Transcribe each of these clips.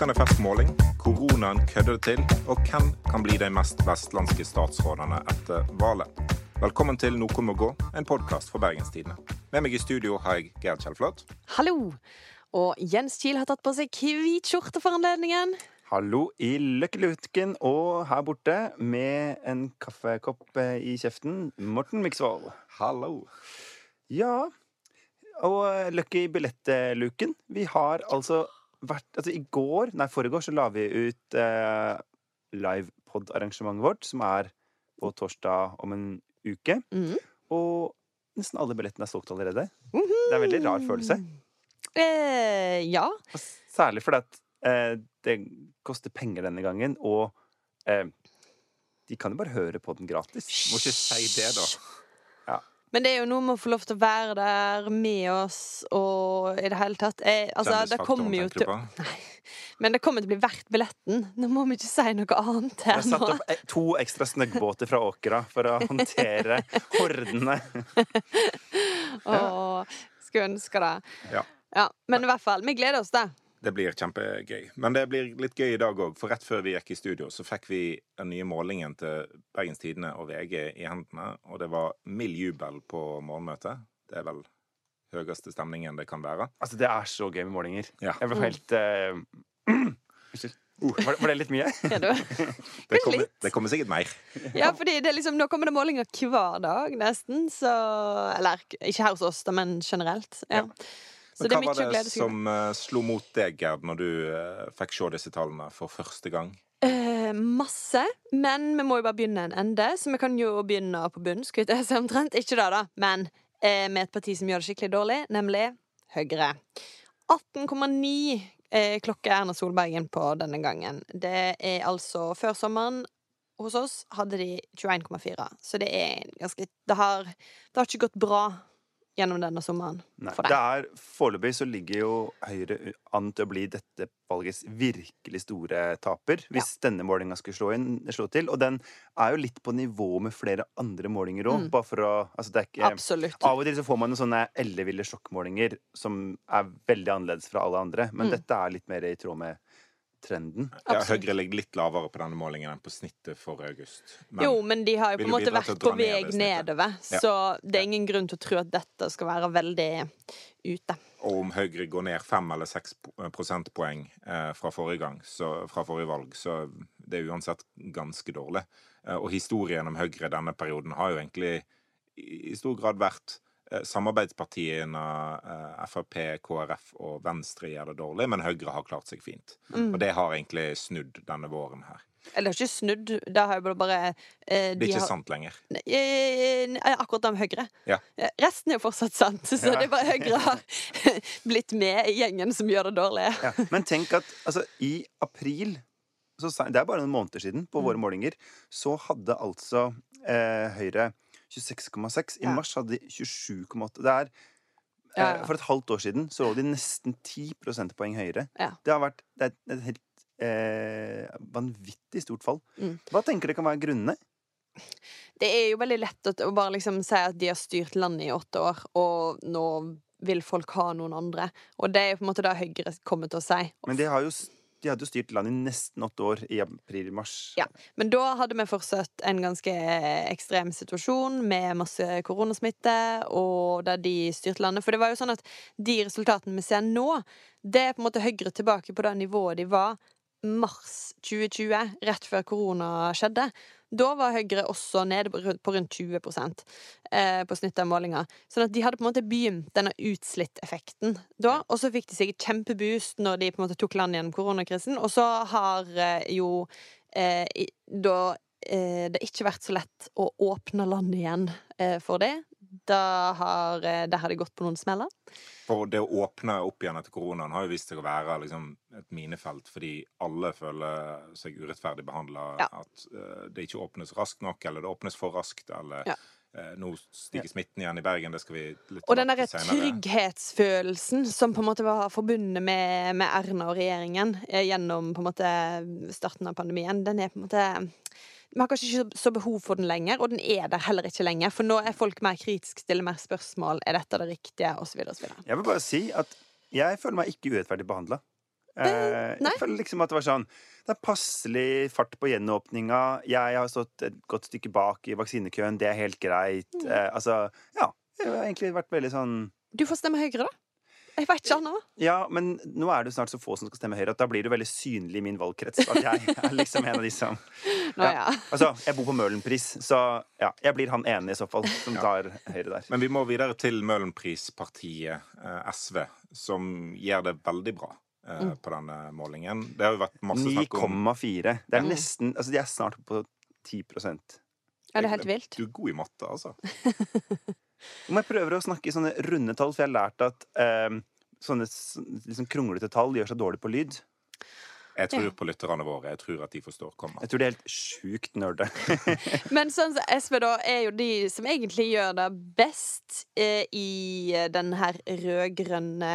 Klikkende fersk måling, koronaen kødder det til, og hvem kan bli de mest vestlandske statsrådene etter valget? Velkommen til Noe må gå, en podkast fra Bergenstidene. Med meg i studio har jeg Gerd Kjellflot. Hallo! Og Jens Kiel har tatt på seg hvit skjorte for anledningen. Hallo i Løkkeluken, og her borte med en kaffekopp eh, i kjeften, Morten Miksvold. Hallo. Ja, og Løkke i billettluken. Vi har altså vært Altså, i går, nei, foregår, så la vi ut eh, livepod-arrangementet vårt, som er på torsdag om en uke. Mm. Og nesten alle billettene er solgt allerede. Det er en veldig rar følelse. Eh, ja. Og Særlig fordi at eh, det koster penger denne gangen, og eh, de kan jo bare høre på den gratis. Må ikke si det, da. Men det er jo noe med å få lov til å være der med oss og i det hele tatt. jeg, altså, det kommer jo til Nei. Men det kommer til å bli verdt billetten. Nå må vi ikke si noe annet Jeg har satt nå. opp eh, to ekstra snøggbåter fra Åkra for å håndtere hordene. Åh, skulle ønske det. Ja. Ja, men i hvert fall, vi gleder oss, da. Det blir kjempegøy. Men det blir litt gøy i dag òg, for rett før vi gikk i studio, så fikk vi den nye målingen til Bergens Tidende og VG i hendene, og det var mild jubel på morgenmøtet. Det er vel høyeste stemningen det kan være. Altså, det er så gøy med målinger. Ja. Jeg ble helt Unnskyld. Uh... Uh, Var, var det litt mye? Du? Det kommer, det kommer sikkert mer. Ja, fordi det er liksom, nå kommer det målinger hver dag, nesten. Så Eller ikke her hos oss, da, men generelt. Ja. Så Men det er hva mye var å glede det seg over. som eh, slo mot deg, Gerd, når du eh, fikk se disse tallene for første gang? Eh, masse, men vi må jo bare begynne en ende, så vi kan jo begynne på bunn. Skulle jeg si omtrent. Ikke det, da, men eh, med et parti som gjør det skikkelig dårlig, nemlig Høyre. 18,9 eh, klokker Erna Solbergen på denne gangen. Det er altså Før sommeren hos oss hadde de 21,4, så det er ganske Det har, det har ikke gått bra gjennom denne sommeren Nei, for det deg. er Foreløpig så ligger jo Høyre an til å bli dette valgets virkelig store taper, hvis denne målinga skulle slå, inn, slå til. Og den er jo litt på nivå med flere andre målinger òg, Mm. bare for å Altså, det er ikke Absolutt. Av og til så får man noen sånne elleville sjokkmålinger som er veldig annerledes fra alle andre, men Mm. dette er litt mer i tråd med trenden. Ja, Høyre ligger litt lavere på denne målingen enn på snittet for august. Men jo, men de har jo på en måte vært på ned vei snittet. nedover, Ja. så det er ingen grunn til å tro at dette skal være veldig ute. Og om Høyre går ned fem eller seks prosentpoeng eh, fra forrige gang, så, fra forrige valg, så det er uansett ganske dårlig. Eh, og historien om Høyre denne perioden har jo egentlig i, i stor grad vært eh, samarbeidspartiene eh, Frp, KrF og Venstre gjør det dårlig, men Høyre har klart seg fint. Mm. Og det har egentlig snudd denne våren her. Eller ikke snudd, det har jo bare, eh, Det de er ikke har, sant lenger. Eh, eh, Akkurat det med Høyre. Ja. Eh, Resten er jo fortsatt sant, så Ja. det er bare Høyre har blitt med i gjengen som gjør det dårlig. Ja. Men tenk at altså, i april så, Det er bare noen måneder siden, på Mm. våre målinger, så hadde altså eh, Høyre 26,6. I Ja. mars hadde de 27,8. Det er eh. For et halvt år siden så lå de nesten 10 prosentpoeng høyere. Det har vært det er et helt eh, vanvittig stort fall. Mm. Hva tenker dere kan være grunnene? Det er jo veldig lett å, bare liksom si at de har styrt landet i åtte år, og nå vil folk ha noen andre. Og det er på en måte det Høyre kommer til å si. Men de, har jo, de hadde jo styrt landet i nesten åtte år, i april-mars. Ja. Men da hadde vi fortsatt en ganske ekstrem situasjon med masse koronasmitte, og der de styrte landet. For det var jo sånn at de resultatene vi ser nå, det er på en måte Høyre tilbake på det nivået de var mars 2020, rett før korona skjedde. Da var Høyre også nede på rundt, 20 eh, på snittet av målinga. Sånn at de hadde på en måte begynt denne utslitt-effekten da, og så fikk de seg kjempeboost når de på en måte tok land gjennom koronakrisen, og så har eh, jo eh, da det det ikke vært så lett å åpne landet igjen for det. Da har, eh, der har det gått på noen smeller. For det å åpne opp igjen etter koronaen har jo vist seg å være liksom, et minefelt, fordi alle føler seg urettferdig behandla. Ja. At uh, det ikke åpnes raskt nok, eller det åpnes for raskt, eller Ja. eh, nå stiger smitten igjen i Bergen. Det skal vi litt Og den derre tilbake til trygghetsfølelsen som på en måte var forbundet med, med Erna og regjeringen eh, gjennom på en måte starten av pandemien, den er på en måte Vi har kanskje ikke så behov for den lenger, og den er der heller ikke lenger. For nå er folk mer kritiske, stiller mer spørsmål. Er dette det riktige? Videre. Jeg vil bare si at jeg føler meg ikke urettferdig behandla. Eh, jeg føler liksom at det var sånn Det er passelig fart på gjenåpninga. Jeg har stått et godt stykke bak i vaksinekøen. Det er helt greit. Mm. Eh, altså, ja. Jeg har egentlig vært veldig sånn Du får stemme Høyre, da. Jeg vet ikke nå. Ja, men nå er det jo snart så få som skal stemme Høyre, at da blir det veldig synlig i min valgkrets at jeg er liksom en av de som Nå, ja. Altså, jeg bor på Møhlenpris, så ja, jeg blir han ene i så fall som tar Høyre der. Men vi må videre til Møhlenprispartiet, eh, SV, som gjør det veldig bra eh, Mm. på denne målingen. Det har jo vært masse snakk om 9,4. Det er Mm. nesten Altså, de er snart på 10% Er det helt vilt? Du er god i matte, altså. Om jeg prøver å snakke i sånne runde tall, for jeg har lært at eh, sånne liksom kronglete tall gjør seg dårlig på lyd. Jeg tror Ja. på lytterne våre. Jeg tror at de forstår komma. Jeg tror det er helt sjukt nerde. Men sånn som SV, da, er jo de som egentlig gjør det best eh, i den her rød-grønne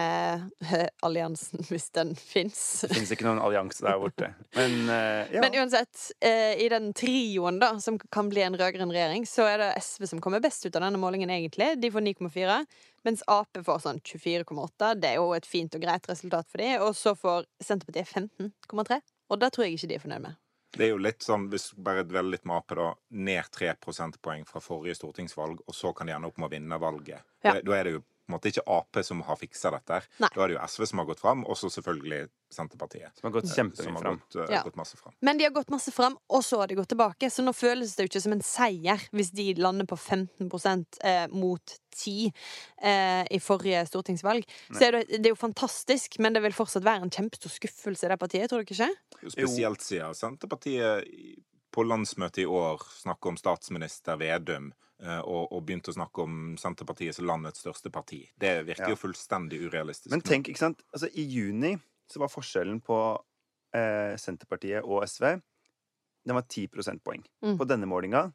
eh, alliansen, hvis den fins. Det fins ikke noen allianse der borte. Men eh, ja. Men uansett, eh, i den trioen da, som kan bli en rød-grønn regjering, så er det SV som kommer best ut av denne målingen, egentlig. De får 9,4. Mens Ap får sånn 24,8. Det er jo et fint og greit resultat for de. Og så får Senterpartiet 15,3. Og det tror jeg ikke de er fornøyd med. Det er jo litt sånn, hvis bare dveler litt med Ap, da, ned tre prosentpoeng fra forrige stortingsvalg, og så kan de ende opp med å vinne valget. Ja. Da er det jo på en måte ikke Ap som har fiksa dette. Nei. Da er det jo SV som har gått fram, og så selvfølgelig Senterpartiet. Som har gått Som kjempemye fram. gått, eh, Ja. gått masse fram. Men de har gått masse fram, og så har de gått tilbake. Så nå føles det jo ikke som en seier hvis de lander på 15 eh, mot 10 eh, i forrige stortingsvalg. Så er det, det er jo fantastisk, men det vil fortsatt være en kjempestor skuffelse i det partiet, tror du ikke? Spesielt siden Senterpartiet på landsmøtet i år snakke om statsminister Vedum, eh, og, og begynte å snakke om Senterpartiet som landets største parti. Det virker Ja. jo fullstendig urealistisk. Men tenk, ikke sant Altså, I juni så var forskjellen på eh, Senterpartiet og SV Den var 10 prosentpoeng. Mm. På denne målinga,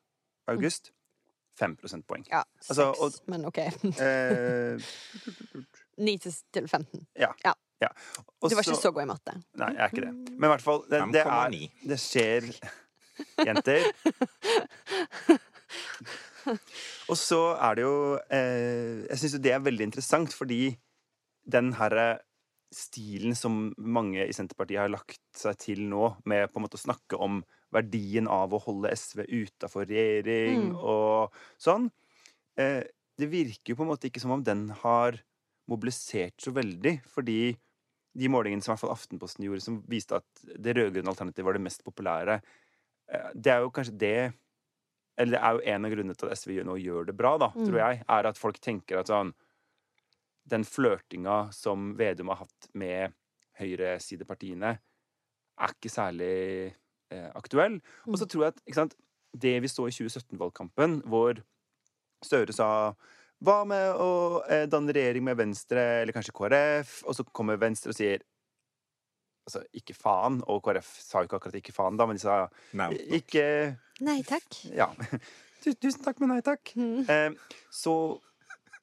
august, 5 prosentpoeng. Ja, Altså, og- men OK. Eh, 9 til, 15. Ja. ja. ja. Du var ikke så- så god i matte. Nei, jeg er ikke det. Men i hvert fall, det, det er Det skjer Jenter. Og så er det jo eh, Jeg syns jo det er veldig interessant, fordi den herre stilen som mange i Senterpartiet har lagt seg til nå, med på en måte å snakke om verdien av å holde SV utafor regjering Mm. og sånn, eh, det virker jo på en måte ikke som om den har mobilisert så veldig, fordi de målingene som i hvert fall Aftenposten gjorde, som viste at det rød-grønne alternativet var det mest populære, eh, det er jo kanskje det Eller det er jo en av grunnene til at SV nå gjør det bra, da, Mm. tror jeg, er at folk tenker at sånn Den flørtinga som Vedum har hatt med høyresidepartiene, er ikke særlig eh, aktuell. Og så tror jeg at sant, det vi så i 2017-valgkampen, hvor Støre sa hva med å eh, danne regjering med Venstre eller kanskje KrF? Og så kommer Venstre og sier Altså, ikke faen. Og KrF sa jo ikke akkurat ikke faen, da, men de sa Nei, ikke Nei takk. Ja. Tusen takk, men nei takk. Mm. Eh, så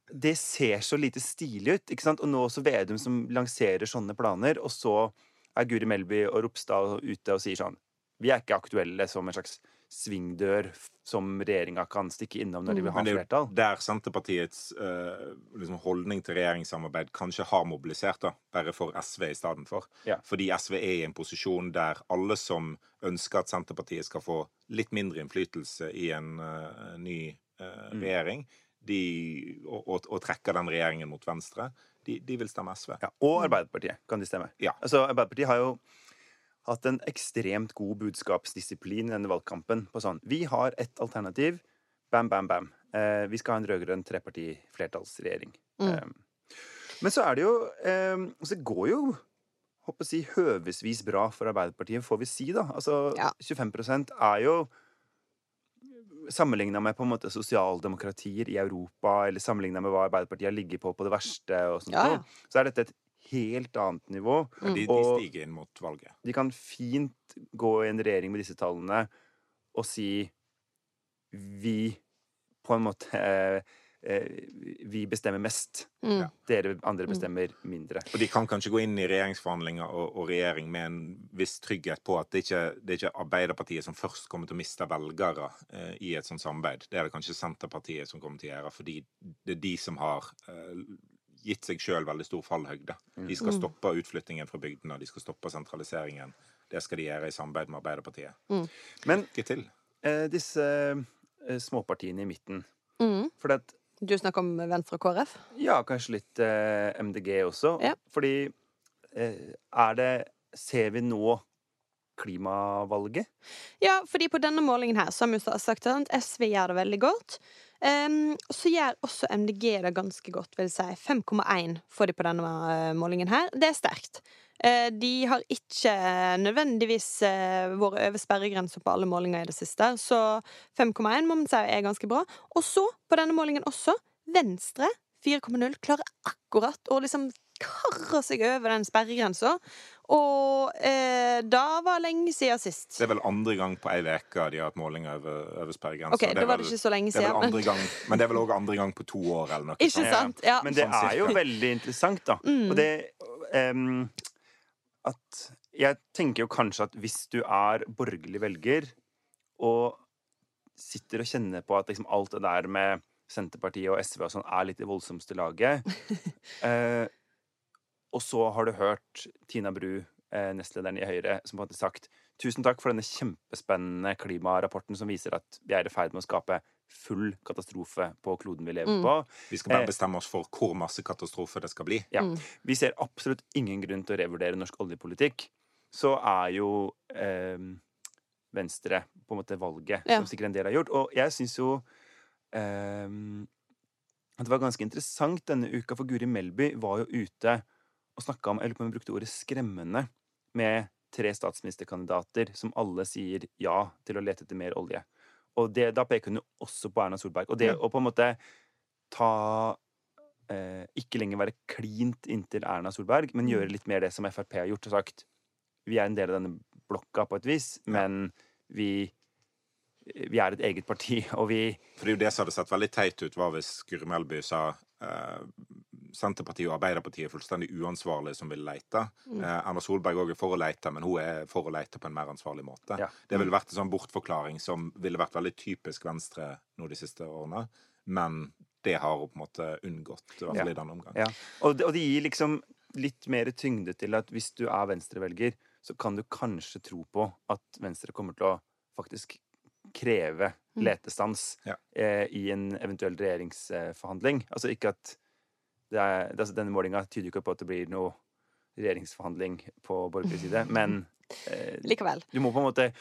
det ser så lite stilig ut, ikke sant? Og nå også Vedum som lanserer sånne planer, og så er Guri Melby og Ropstad ute og sier sånn Vi er ikke aktuelle som en slags svingdør som regjeringa kan stikke innom når de vil ha Men det er flertall. jo der Senterpartiets uh, liksom holdning til regjeringssamarbeid kanskje har mobilisert, da, bare for SV i stedet for. Ja. Fordi SV er i en posisjon der alle som ønsker at Senterpartiet skal få litt mindre innflytelse i en uh, ny eh, Mm. regjering, de, og, og, og trekker den regjeringen mot venstre, de, de vil stemme SV. Ja, og Arbeiderpartiet, kan de stemme. Ja. Altså, Arbeiderpartiet har jo hatt en ekstremt god budskapsdisiplin i denne valgkampen. På sånn Vi har ett alternativ. Bam, bam, bam. Eh, vi skal ha en rød-grønn treparti-flertallsregjering. Mm. Eh, men så er det jo eh, Så Det går jo håper å si, høvesvis bra for Arbeiderpartiet, får vi si, da. Altså, Ja. 25% er jo Sammenligna med på en måte sosialdemokratier i Europa, eller sammenligna med hva Arbeiderpartiet har ligget på på det verste, og sånt, ja. så er dette et helt annet nivå. Ja, De, de stiger inn mot valget. De kan fint gå i en regjering med disse tallene og si Vi på en måte eh, eh, Vi bestemmer mest. Mm. Dere andre bestemmer mindre. Og de kan kanskje gå inn i regjeringsforhandlinger og, og regjering med en viss trygghet på at det ikke det er ikke Arbeiderpartiet som først kommer til å miste velgere eh, i et sånt samarbeid. Det er det kanskje Senterpartiet som kommer til å gjøre, fordi det er de som har eh, gitt seg sjøl veldig stor fallhøgde. De skal stoppe utflyttingen fra bygdene, de skal stoppe sentraliseringen. Det skal de gjøre i samarbeid med Arbeiderpartiet. Men eh, disse eh, småpartiene i midten Mm. For at Du snakker om Venstre og KrF? Ja, kanskje litt eh, MDG også. Ja. Fordi eh, er det Ser vi nå klimavalget? Ja, fordi på denne målingen her så har vi jo sagt SV gjør det veldig godt. Um, så gjør også MDG det ganske godt, vil si. 5,1 får de på denne eh, målingen her. Det er sterkt. Eh, de har ikke nødvendigvis uh, vært over sperregrensa på alle målinger i det siste, så 5,1 må man si er ganske bra. Og så, på denne målingen også, Venstre 4,0 klarer akkurat å liksom karre seg over den sperregrensa. Og eh, da var lenge siden sist. Det er vel andre gang på ei uke de har hatt målinger over, over sperregrensa. Ok, det var det ikke så lenge det er siden. vel Men, andre gang, men det er vel òg andre gang på to år, eller noe ikke sånt. sant? Ja. Men det Sånn er jo veldig interessant, da. Mm. Og det um, At Jeg tenker jo kanskje at hvis du er borgerlig velger og sitter og kjenner på at liksom alt det der med Senterpartiet og SV og sånn er litt det voldsomste laget eh, Og så har du hørt Tina Bru, eh, nestlederen i Høyre, som hadde sagt Tusen takk for denne kjempespennende klimarapporten som viser at vi er i ferd med å skape full katastrofe på kloden vi lever Mm. på. Vi skal bare Eh. bestemme oss for hvor masse katastrofe det skal bli. Ja. Mm. Vi ser absolutt ingen grunn til å revurdere norsk oljepolitikk. Så er jo eh, Venstre på en måte valget Ja. som sikkert en del har gjort. Og jeg syns jo eh, at det var ganske interessant denne uka, for Guri Melby var jo ute og snakka om Jeg lurer på om hun brukte ordet 'skremmende' med tre statsministerkandidater som alle sier ja til å lete etter mer olje. Og det, da peker hun jo også på Erna Solberg. Og det å på en måte ta eh, Ikke lenger være klint inntil Erna Solberg, men Mm. gjøre litt mer det som Frp har gjort og sagt. Vi er en del av denne blokka på et vis, men vi vi er et eget parti, og vi For det er jo det som hadde sett veldig teit ut, var hvis Guri Melby sa Senterpartiet og Arbeiderpartiet er fullstendig uansvarlige som vil lete. Mm. Eh, Erna Solberg òg er for å lete, men hun er for å lete på en mer ansvarlig måte. Ja. Det ville vært en sånn bortforklaring som ville vært veldig typisk Venstre nå de siste årene. Men det har hun på en måte unngått, i hvert fall Ja. i denne omgang. Ja. Og, det, og det gir liksom litt mer tyngde til at hvis du er venstrevelger, så kan du kanskje tro på at Venstre kommer til å faktisk kreve Mm. letestans Ja. eh, i en eventuell regjeringsforhandling. Altså ikke at det er, det, altså Denne målinga tyder ikke på at det blir noe regjeringsforhandling på borgerlig side, men eh, Likevel. du må på en måte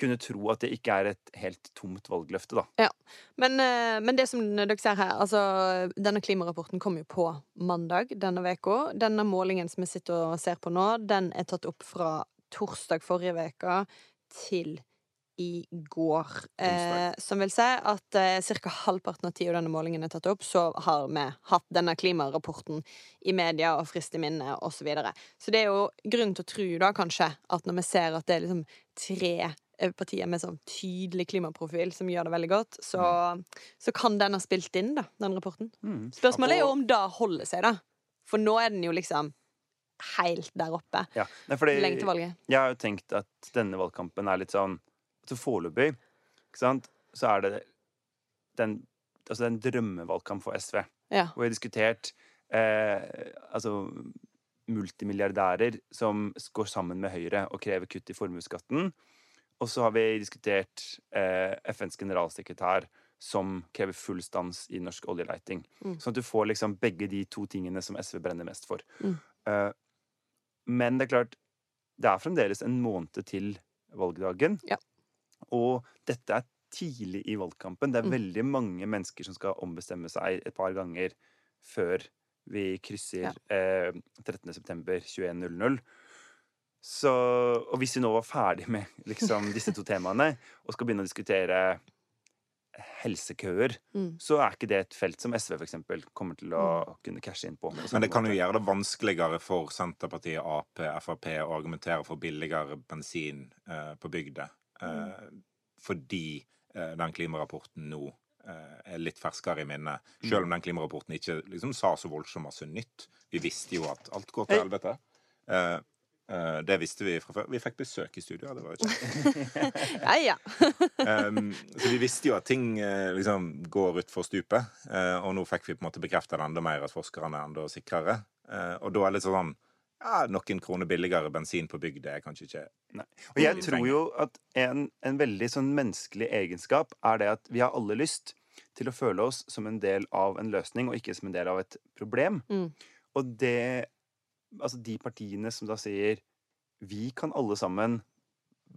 kunne tro at det ikke er et helt tomt valgløfte, da. Men, eh, men det som dere ser her, altså denne klimarapporten kom jo på mandag denne uka. Denne målingen som vi sitter og ser på nå, den er tatt opp fra torsdag forrige uke til i går. Eh, som vil si at eh, ca. halvparten av tida denne målingen er tatt opp, så har vi hatt denne klimarapporten i media og frist i minne osv. Så, videre. så det er jo grunn til å tro, da, kanskje, at når vi ser at det er liksom tre eh, partier med sånn tydelig klimaprofil som gjør det veldig godt, så, så kan den ha spilt inn, da, den rapporten. Mm. Spørsmålet er jo om det holder seg, da. For nå er den jo liksom helt der oppe. Ja. Fordi Lenge til valget. jeg har jo tenkt at denne valgkampen er litt sånn Så foreløpig, så er det den Altså er drømmevalgkamp for SV. Ja. Hvor vi har diskutert eh, altså multimilliardærer som går sammen med Høyre og krever kutt i formuesskatten. Og så har vi diskutert eh, FNs generalsekretær som krever full stans i norsk oljeleiting. Mm. Sånn at du får liksom begge de to tingene som SV brenner mest for. Mm. Eh, men det er klart, det er fremdeles en måned til valgdagen. Ja. Og dette er tidlig i valgkampen. Det er Mm. veldig mange mennesker som skal ombestemme seg et par ganger før vi krysser Ja. eh, 13. september 21.00. Så, og hvis vi nå var ferdig med liksom, disse to temaene, og skal begynne å diskutere helsekøer, Mm. så er ikke det et felt som SV for eksempel, kommer til å kunne cashe inn på. på Men det kan jo gjøre det vanskeligere for Senterpartiet, Ap, Frp å argumentere for billigere bensin eh, på bygda. Eh, fordi eh, den klimarapporten nå eh, er litt ferskere i minnet. Selv om den klimarapporten ikke liksom sa så voldsomt masse nytt. Vi visste jo at alt går til helvete. Det visste vi fra før. Vi fikk besøk i studio, det var jo kjekt. Ja, ja. Så vi visste jo at ting liksom går utfor stupet. og nå fikk vi på en måte bekrefta det enda mer, at forskerne er enda sikrere. Og da er det litt sånn ja, Noen kroner billigere bensin på bygd det er kanskje ikke Og jeg tror jo at en, en veldig sånn menneskelig egenskap er det at vi har alle lyst til å føle oss som en del av en løsning, og ikke som en del av et problem. Mm. Og det Altså de partiene som da sier vi kan alle sammen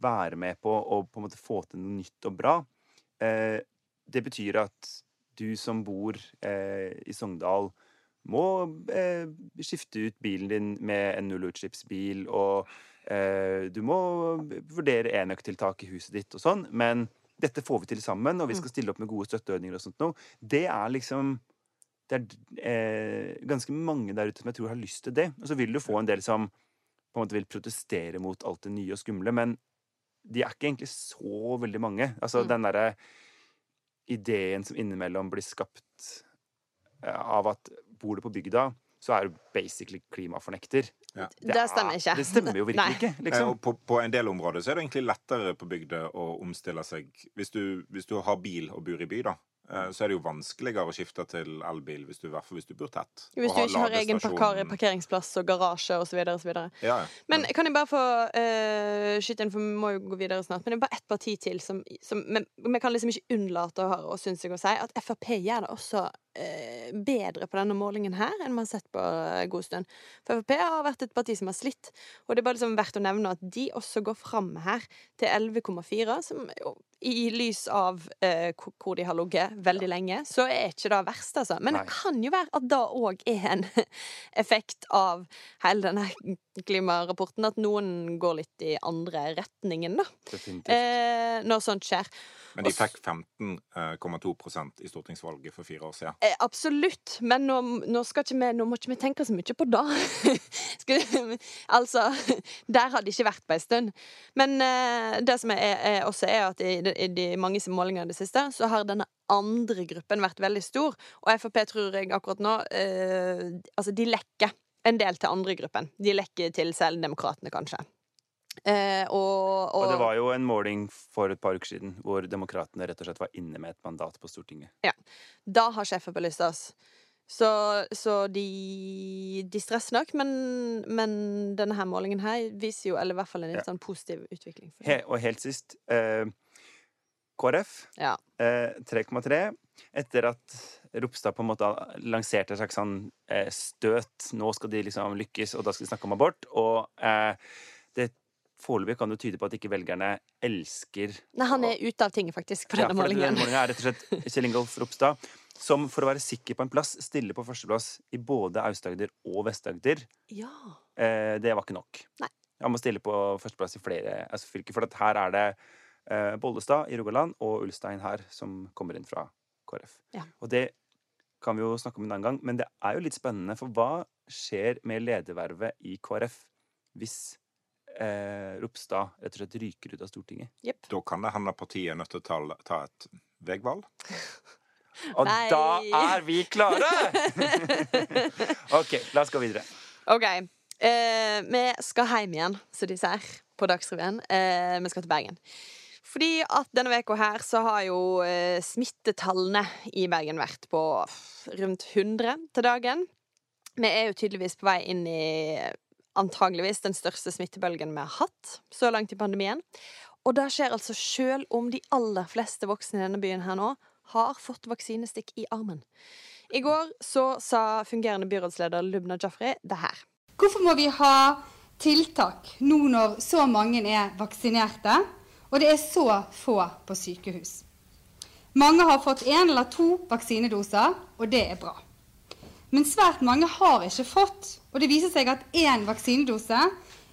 være med på å på en måte få til noe nytt og bra, eh, det betyr at du som bor eh, i Sogndal, må eh, skifte ut bilen din med en nullutslippsbil, og eh, du må vurdere enøktiltak i huset ditt og sånn, men dette får vi til sammen, og vi skal stille opp med gode støtteordninger og sånt noe. Det er liksom det er eh, ganske mange der ute som jeg tror har lyst til det. Og så vil du få en del som på en måte vil protestere mot alt det nye og skumle, men de er ikke egentlig så veldig mange. Altså Mm. den derre ideen som innimellom blir skapt eh, av at bor du på bygda, så er du basically klimafornekter. Ja. Det stemmer ikke. Det stemmer jo virkelig ikke. Eh, Liksom. Og på, på en del områder så er det egentlig lettere på bygda å omstille seg. Hvis du, hvis du har bil og bor i by, da, eh, så er det jo vanskeligere å skifte til elbil, hvis du, i hvert fall hvis du bor tett. Hvis du ikke har egen parkeringsplass og garasje osv. Ja, ja. Men kan jeg bare få uh, skyte inn, for vi må jo gå videre snart. Men det er bare ett parti til som, som men, Vi kan liksom ikke unnlate å, å synes jeg å si at Frp gjør det også bedre på denne målingen her enn man har sett på en god stund. For Frp har vært et parti som har slitt, og det er bare liksom verdt å nevne at de også går fram her til 11,4, som i lys av eh, hvor de har ligget veldig lenge, så er ikke det verst, altså. Men det kan jo være at det òg er en effekt av hele denne klimarapporten, at noen går litt i andre retningen, da. Eh, når sånt skjer. Men de fikk 15,2 i stortingsvalget for fire år siden. Eh, absolutt, men nå, nå, vi, nå må ikke vi tenke så mye på det. Altså, der har de ikke vært på en stund. Men eh, det som er, er også er at i, i de mange målingene i det siste, så har denne andre gruppen vært veldig stor. Og Frp tror jeg akkurat nå eh, Altså, de lekker en del til andre gruppen. De lekker til selv demokratene, kanskje. Eh, og, og, Og det var jo en måling for et par uker siden hvor demokratene rett og slett var inne med et mandat på Stortinget. Ja. Da har sjefen belyst lyst oss. Så, så de, de stresser nok, men, men denne her målingen her viser jo, eller i hvert fall en litt Ja. sånn positiv utvikling. He og helt sist eh, KrF Ja. eh, 3,3. Etter at Ropstad på en måte lanserte et slags sånn eh, støt. Nå skal de liksom lykkes, og da skal de snakke om abort. Og eh, det foreløpig kan jo tyde på at ikke velgerne elsker Nei, han er ute av tinget, faktisk, på Ja, målingen. denne målingen. er rett og slett Kjell Ingolf Ropstad, som for å være sikker på en plass, stiller på førsteplass i både Aust-Agder og Vest-Agder. Ja. Eh, det var ikke nok. Nei. Han må stille på førsteplass i flere altså, fylker, for her er det eh, Bollestad i Rogaland og Ulstein her som kommer inn fra KrF. Ja. Og det kan vi jo snakke om en annen gang, men det er jo litt spennende, for hva skjer med ledervervet i KrF hvis eh, Ropstad rett og slett ryker ut av Stortinget? Yep. Da kan det hende partiet er nødt til å ta, ta et veivalg. Og Nei. da er vi klare! OK, la oss gå videre. OK. Eh, vi skal hjem igjen, som de sier på Dagsrevyen. Eh, vi skal til Bergen. Fordi at denne veka her så har jo eh, smittetallene i Bergen vært på rundt 100 til dagen. Vi er jo tydeligvis på vei inn i antageligvis den største smittebølgen vi har hatt så langt i pandemien. Og det skjer altså sjøl om de aller fleste voksne i denne byen her nå har fått vaksinestikk i armen. I går så sa fungerende byrådsleder Lubna Jafri det her. Hvorfor må vi ha tiltak nå når så mange er vaksinerte, og det er så få på sykehus? Mange har fått én eller to vaksinedoser, og det er bra. Men svært mange har ikke fått, og det viser seg at én vaksinedose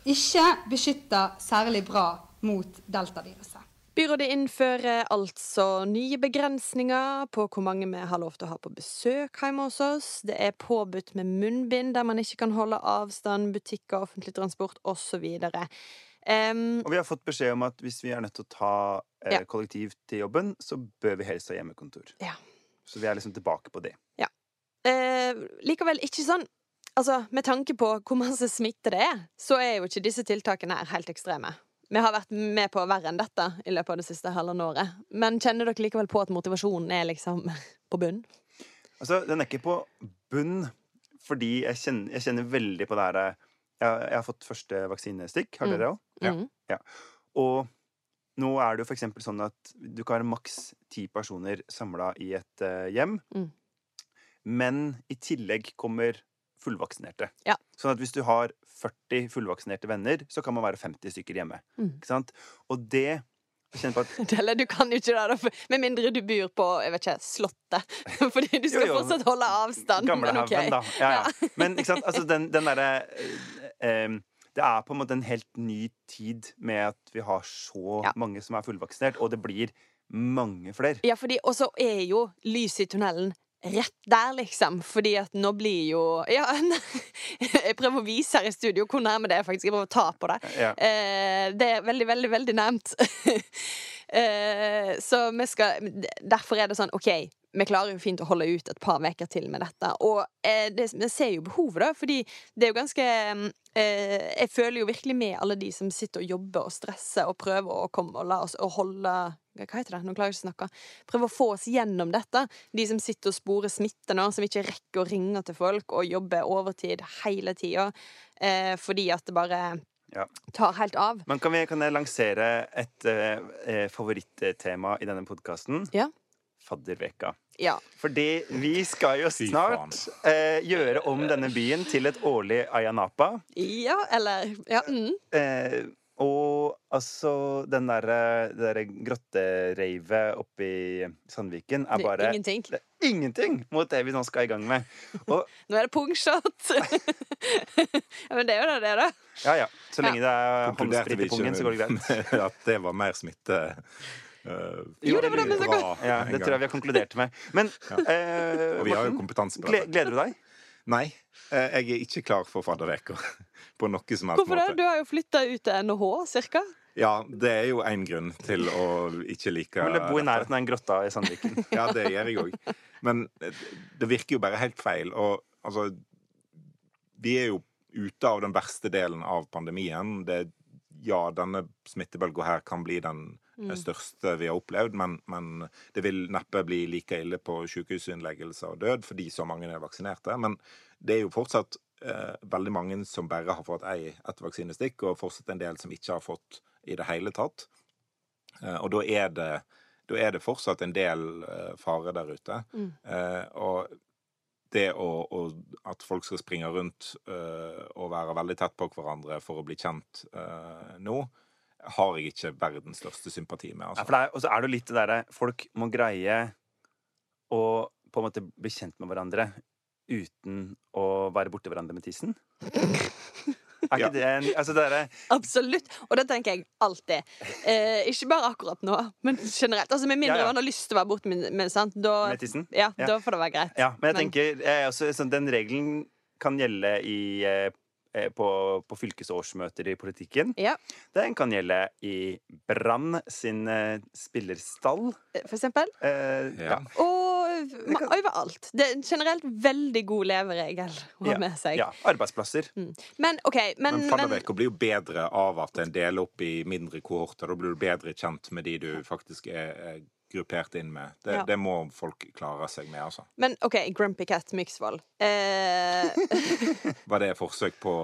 ikke beskytter særlig bra mot deltaviruset. Byrådet innfører altså nye begrensninger på hvor mange vi har lov til å ha på besøk hjemme hos oss. Det er påbudt med munnbind der man ikke kan holde avstand, butikker, offentlig transport osv. Um, Og vi har fått beskjed om at hvis vi er nødt til å ta eh, Ja. kollektiv til jobben, så bør vi helst ha hjemmekontor. Ja. Så vi er liksom tilbake på det. Eh, likevel ikke sånn altså, med tanke på hvor masse smitte det er, så er jo ikke disse tiltakene her helt ekstreme. Vi har vært med på verre enn dette i løpet av det siste halvannet året. Men kjenner dere likevel på at motivasjonen er liksom på bunn? Altså, den er ikke på bunn, fordi jeg kjenner, jeg kjenner veldig på det her eh, jeg, jeg har fått første vaksinestikk. Har dere dere òg? Ja. Mhm. ja. Og nå er det jo for eksempel sånn at du kan ha maks ti personer samla i et eh, hjem. Mm. Men i tillegg kommer fullvaksinerte. Ja. Sånn at hvis du har 40 fullvaksinerte venner, så kan man være 50 stykker hjemme. Mm. Ikke sant? Og det Eller du kan jo ikke det, da, med mindre du bor på jeg vet ikke, Slottet. Fordi du skal Jo, jo. fortsatt holde avstand. Gamlehaugen, da. Ja, ja. Men ikke sant? Altså, den, den derre eh, Det er på en måte en helt ny tid med at vi har så Ja. mange som er fullvaksinert, og det blir mange flere. Ja, fordi Og så er jo lyset i tunnelen rett der, liksom. Fordi at nå blir jo Ja, jeg prøver å vise her i studio hvor nærme det er, faktisk. Jeg prøver å ta på det. Ja. Eh, det er veldig, veldig, veldig nærmt. eh, så vi skal Derfor er det sånn, OK, vi klarer jo fint å holde ut et par uker til med dette. Og eh, det, vi ser jo behovet, da, fordi det er jo ganske eh, Jeg føler jo virkelig med alle de som sitter og jobber og stresser og prøver å komme og la oss og holde hva heter det? Nå klarer jeg ikke å snakke. Prøve å få oss gjennom dette. De som sitter og sporer smitte nå, som ikke rekker å ringe til folk og jobber overtid hele tida eh, fordi at det bare Ja. tar helt av. Men kan, vi, kan jeg lansere et eh, eh, favorittema i denne podkasten? Ja. Fadderveka. Ja. Fordi vi skal jo snart eh, gjøre om denne byen til et årlig Ayanapa. ja eller Ja. Mm. Eh, og altså, den derre der grottereivet oppe i Sandviken er Det er bare ingenting. Det er ingenting mot det vi nå skal i gang med. Og Nå er det pungshot! ja, men det er jo det, det, da. ja, ja. Så lenge det er håndsprit i pungen, så går det greit. at det var mer smitte? Uh, Jo, det var det vi snakket bra Ja, det tror jeg vi har konkludert med. Men eh, Og vi har jo Morten, kompetanse på det. gleder du deg? Nei, eh, jeg er ikke klar for fadderveka på noe som helst Hvorfor det? Du har jo flytta ut til NHH, cirka. Ja, det er jo én grunn til å ikke like Eller bo i nærheten av en grotta i Sandviken. Ja, det gjør jeg òg. Men eh, det virker jo bare helt feil. Og altså Vi er jo ute av den verste delen av pandemien. Det, ja, denne smittebølga her kan bli den eh, største vi har opplevd, men, men det vil neppe bli like ille på sykehusinnleggelse og død fordi så mange er vaksinerte. Men det er jo fortsatt eh, veldig mange som bare har fått ei, ett vaksinestikk, og fortsatt en del som ikke har fått i det hele tatt. Eh, og da er det da er det fortsatt en del eh, fare der ute. Mm. Eh, og det å, å, at folk skal springe rundt eh, og være veldig tett på hverandre for å bli kjent eh, nå, har jeg ikke verdens største sympati med. Ja, Altså. for det er, og så er det jo litt det derre Folk må greie å på en måte bli kjent med hverandre uten å være borti hverandre med tissen. Er ikke Ja. det en Altså det er... Absolutt. Og det tenker jeg alltid. Eh, ikke bare akkurat nå, men generelt. Altså Med mindre Ja, ja. man har lyst til å være borte med, med sant? Da, med tissen? ja, Ja. da får det være greit. Ja, men jeg Men- tenker jeg, også, sånn, Den regelen kan gjelde i, eh, på, på fylkesårsmøter i politikken. Ja, Den kan gjelde i Brann sin eh, spillerstall. for eksempel. Eh, ja. Ja. Og kan- overalt. Det er en generelt veldig god leveregel å ha Ja, med seg. ja. Arbeidsplasser. Men OK, men, Men men fadderveka blir jo bedre av at en deler opp i mindre kohorter. Da blir du bedre kjent med de du faktisk er, er gruppert inn med. Det, Ja. det må folk klare seg med, altså. Men OK, Grumpy Cat Myksvold. Eh, Var det et forsøk på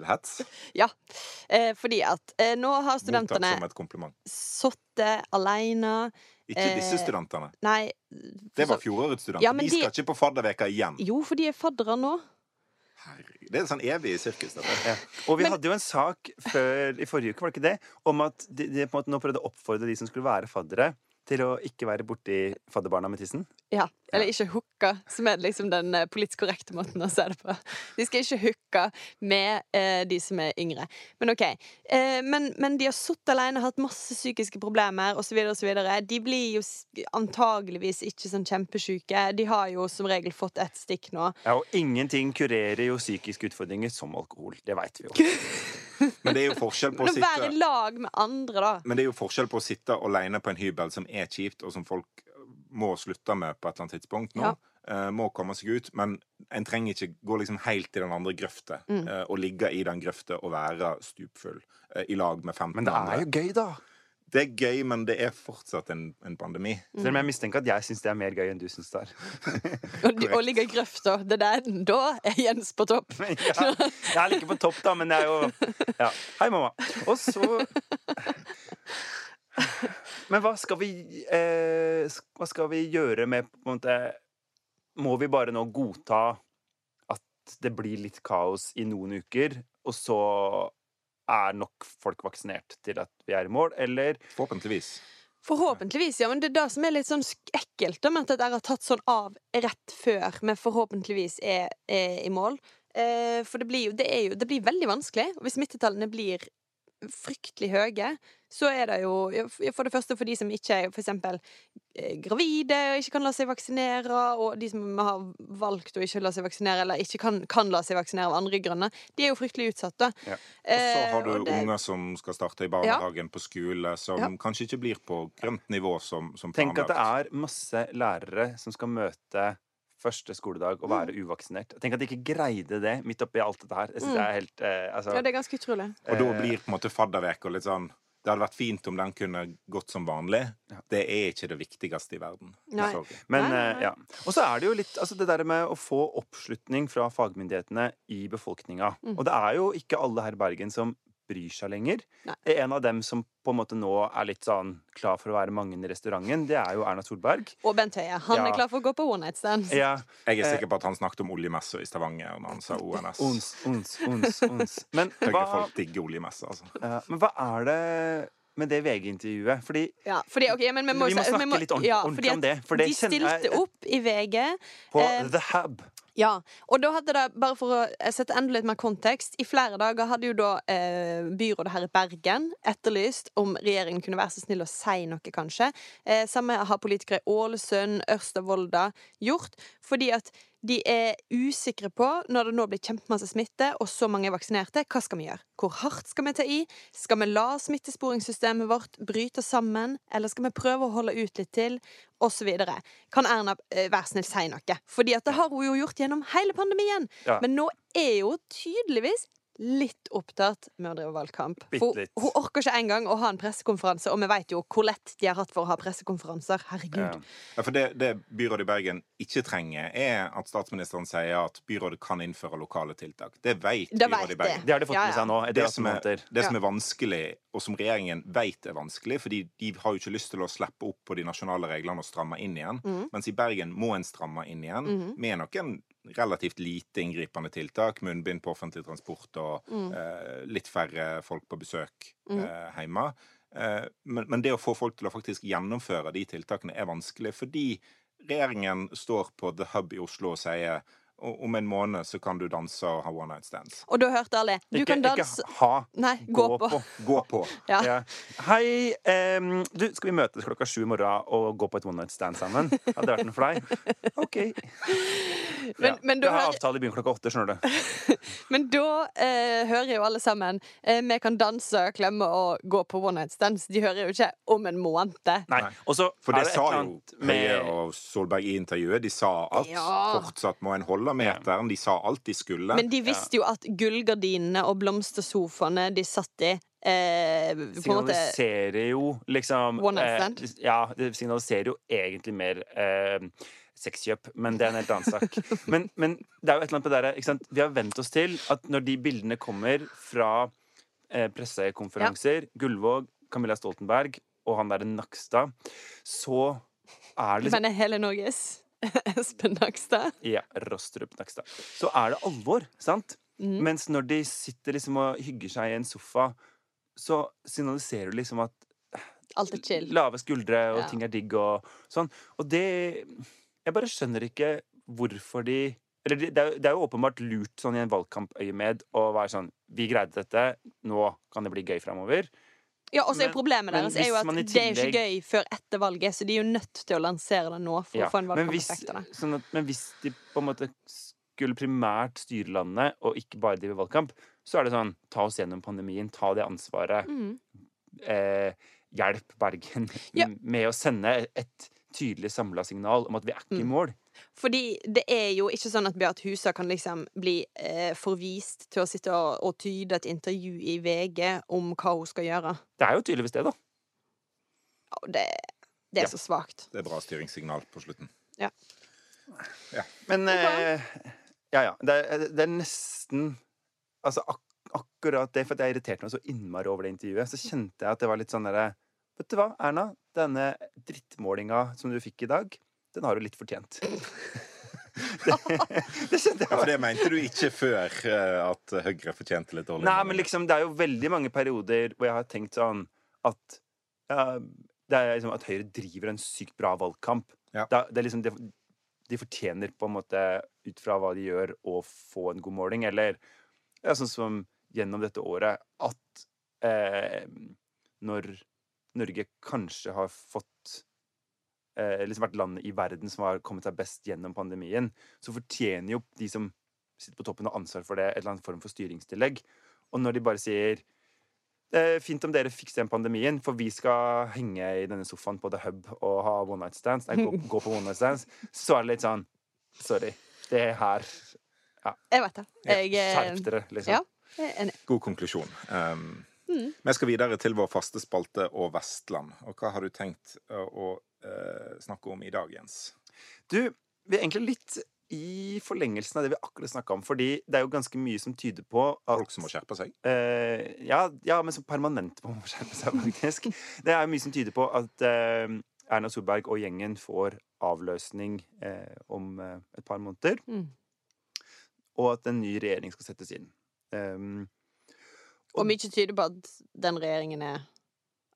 eh, hets? ja. Eh, fordi at eh, nå har Mottatt studentene som et kompliment. sittet aleine. Ikke disse Eh, studentene. Nei Det var fjorårets studenter. Ja, men de skal de- ikke på fadderveka igjen. Jo, for de er faddere nå. Herregud. Det er en sånn evig sirkus. Dette. Ja. Og vi Men- hadde jo en sak før i forrige uke, var det ikke det? Om at de, de på en måte nå prøvde å oppfordre de som skulle være faddere, til å ikke være borti fadderbarna med tissen. Ja, Eller ikke hooka, som er liksom den eh, politisk korrekte måten å se det på. De skal ikke hooke med eh, de som er yngre. Men OK. Eh, men, men de har sittet alene, hatt masse psykiske problemer osv. osv. De blir jo antageligvis ikke sånn kjempesjuke. De har jo som regel fått ett stikk nå. Ja, og ingenting kurerer jo psykiske utfordringer som alkohol. Det veit vi jo. Men det er jo forskjell på å sitte være i lag med andre, da. Men det er jo forskjell på å sitte alene på en hybel som er kjipt, og som folk må slutte med på et eller annet tidspunkt nå. Ja. Uh, må komme seg ut, men en trenger ikke gå liksom helt i den andre grøfta Mm. Uh, og ligge i den grøfta og være stupfull uh, i lag med 15 Men det andre. er jo gøy, da. Det er gøy, men det er fortsatt en, en pandemi. Selv om jeg mistenker at jeg syns det er mer gøy enn du syns det er. Og, og ligge i grøfta. Det der, da er Jens på topp. ja, jeg er ikke på topp, da, men jeg er jo ja. Hei, mamma. Og så Men hva skal vi eh, Hva skal vi gjøre med på en måte Må vi bare nå godta at det blir litt kaos i noen uker, og så er nok folk vaksinert til at vi er i mål, eller Forhåpentligvis. Forhåpentligvis, ja. Men det er det som er litt sånn ekkelt da, med at dette har tatt sånn av rett før vi forhåpentligvis er, er i mål. Eh, for det blir jo det, er jo det blir veldig vanskelig. Hvis smittetallene blir fryktelig høye, så er det jo For det første for de som ikke er eksempel eh, gravide og ikke kan la seg vaksinere, og de som har valgt å ikke la seg vaksinere, eller ikke kan, kan la seg vaksinere av andre grunner, de er jo fryktelig utsatt, da. Ja. Og så Eh, har du eh, det- unger som skal starte i barnehagen på skole, som Ja. kanskje ikke blir på grønt nivå som, som Tenk at det er masse lærere som skal møte første skoledag og være uvaksinert. Tenk at de ikke greide det midt oppi alt dette her. Jeg synes Mm. det er helt eh, altså, Ja, det er ganske utrolig. Og da eh, blir på en måte fadderveka litt sånn Det hadde vært fint om den kunne gått som vanlig. Det er ikke det viktigste i verden. Nei. Sorry. Men Nei, nei, eh, nei. ja. Og så er det jo litt altså det der med å få oppslutning fra fagmyndighetene i befolkninga. Mm. Og det er jo ikke alle her i Bergen som bryr seg lenger. Nei. En av dem som på en måte nå er litt sånn klar for å være mange i restauranten, det er jo Erna Solberg. Og Bent Høie. Han Ja. er klar for å gå på one night stands. Ja, Jeg er Eh, sikker på at han snakket om oljemessa i Stavanger når han sa ONS. ons, ons, ons, ons. Men hva, Høyre-folk digger oljemessa, altså. ja, men hva er det med det VG-intervjuet? Fordi Ja, fordi, okay, men vi må, Vi må snakke litt ordentlig- ja, ordentlig om det, for det de kjenner jeg- stilte opp i VG. på Eh, The Hub Ja, og da hadde det, bare for å sette enda litt mer kontekst, i flere dager hadde jo da eh, byrådet her i Bergen etterlyst om regjeringen kunne være så snill å si noe, kanskje. Eh, samme har politikere i Ålesund, Ørsta, Volda gjort. Fordi at de er usikre på, når det nå blir kjempemasse smitte, og så mange er vaksinerte, hva skal vi gjøre? Hvor hardt skal vi ta i? Skal vi la smittesporingssystemet vårt bryte sammen? Eller skal vi prøve å holde ut litt til? Videre. Kan Erna eh, være snill si noe? Fordi at det har hun jo gjort gjennom hele pandemien. Ja. Men nå er jo tydeligvis litt opptatt med å drive valgkamp. For hun orker ikke engang å ha en pressekonferanse, og vi vet jo hvor lett de har hatt for å ha pressekonferanser. Herregud. Ja. Ja, for det, det byrådet i Bergen ikke trenger, er at statsministeren sier at byrådet kan innføre lokale tiltak. Det vet Det byrådet vet i Bergen. Det har de fått med seg nå. Det, Det som, er, det som er vanskelig, og som regjeringen vet er vanskelig, fordi de har jo ikke lyst til å slippe opp på de nasjonale reglene og stramme inn igjen, mm. mens i Bergen må en stramme inn igjen mm. med noen relativt lite inngripende tiltak, munnbind på offentlig transport og Mm. eh, litt færre folk på besøk Mhm. eh, hjemme. Eh, men, men det å få folk til å faktisk gjennomføre de tiltakene er vanskelig, fordi regjeringen står på The Hub i Oslo og sier "O- om en måned så kan du danse og ha one night stands. Og da hørte alle Du Ikke, kan danse ikke ha. Nei, gå, på. Gå på. Ja. Ja. Hei, um, du, skal vi møtes klokka sju i morgen og gå på et one night stand sammen? Hadde det vært noe for deg? OK. Men, Ja. men Vi Jeg har hører avtale i byen klokka åtte, skjønner du. Men da eh, hører jo alle sammen eh, Vi kan danse, klemme og gå på one night stands. De hører jo ikke om en måned. Nei. Nei. Og For det det sa jo Høie med og Solberg i intervjuet. De sa at Ja. fortsatt må en holde meteren. De sa alt de skulle. Men de visste jo at gullgardinene og blomstersofaene de satt i eh, signaliserer jo liksom eh, ja, det signaliserer jo egentlig mer eh, sexkjøp, men det er en helt annen sak. Men, men det er jo et eller annet på det der, ikke sant? Vi har vent oss til at når de bildene kommer fra eh, pressekonferanser, Gullvåg, Camilla Stoltenberg og han derre Nakstad, så er det liksom Men hele Norges Espen Nakstad. Ja, Rostrup Nakstad. Så er det alvor, sant? Mm. Mens når de sitter liksom og hygger seg i en sofa, så signaliserer du liksom at Alt er chill. lave skuldre, og Ja. ting er digg og sånn. Og det Jeg bare skjønner ikke hvorfor de Eller det det er jo åpenbart lurt sånn i en valgkampøyemed å være sånn Vi greide dette, nå kan det bli gøy framover. Ja, og så er problemet deres er jo at tillegg... det er ikke gøy før etter valget, så de er jo nødt til å lansere det nå for Ja, å få en valgkampeffekt av det. sånn at, men hvis de på en måte skulle primært styre landet, og ikke bare drive valgkamp, så er det sånn Ta oss gjennom pandemien, ta det ansvaret. Mm. Eh, hjelp Bergen Ja. med å sende et tydelig samla signal om at vi er ikke i mål. Fordi det er jo ikke sånn at Beat Husa kan liksom bli eh, forvist til å sitte og, og tyde et intervju i VG om hva hun skal gjøre. Det er jo tydeligvis det, da. Ja, det, det er Ja. så svakt. Det er bra styringssignal på slutten. Ja. Men eh, ja, ja. Det er, det er nesten Altså ak akkurat det, for jeg irriterte meg så innmari over det intervjuet, så kjente jeg at det var litt sånn derre Vet du hva, Erna? Denne drittmålinga som du fikk i dag, den har du litt fortjent. det, det kjente jeg. Ja, det mente du ikke før eh, at Høyre fortjente litt dårlig Nei, men liksom, det er jo veldig mange perioder hvor jeg har tenkt sånn at ja, det er liksom at Høyre driver en sykt bra valgkamp. Ja. Det, det er liksom, de, de fortjener på en måte, ut fra hva de gjør, å få en god måling. Eller ja, sånn som gjennom dette året, at eh, når Norge kanskje har fått eh, liksom vært landet i verden som har kommet seg best gjennom pandemien, så fortjener jo de som sitter på toppen og har ansvar for det, et eller annet form for styringstillegg. Og når de bare sier det er fint om dere fikser den pandemien, for vi skal henge i denne sofaen på The Hub og ha one night stands, nei, gå, gå på one night stands, så er det litt sånn Sorry. Det her Jeg vet det. Jeg, eh, Skjerp dere, liksom. Ja, jeg er enig. God konklusjon. Um, Mm. Vi skal videre til vår faste spalte og Vestland. Og hva har du tenkt å, å eh, snakke om i dag, Jens? Du, vi er egentlig litt i forlengelsen av det vi akkurat snakka om, fordi det er jo ganske mye som tyder på at Folk som må skjerpe seg? Eh, ja, ja, men som permanent må skjerpe seg, faktisk. Det er jo mye som tyder på at eh, Erna Solberg og gjengen får avløsning eh, om eh, et par måneder, Mm. og at en ny regjering skal settes inn. Um, Og mye tyder på at den regjeringen er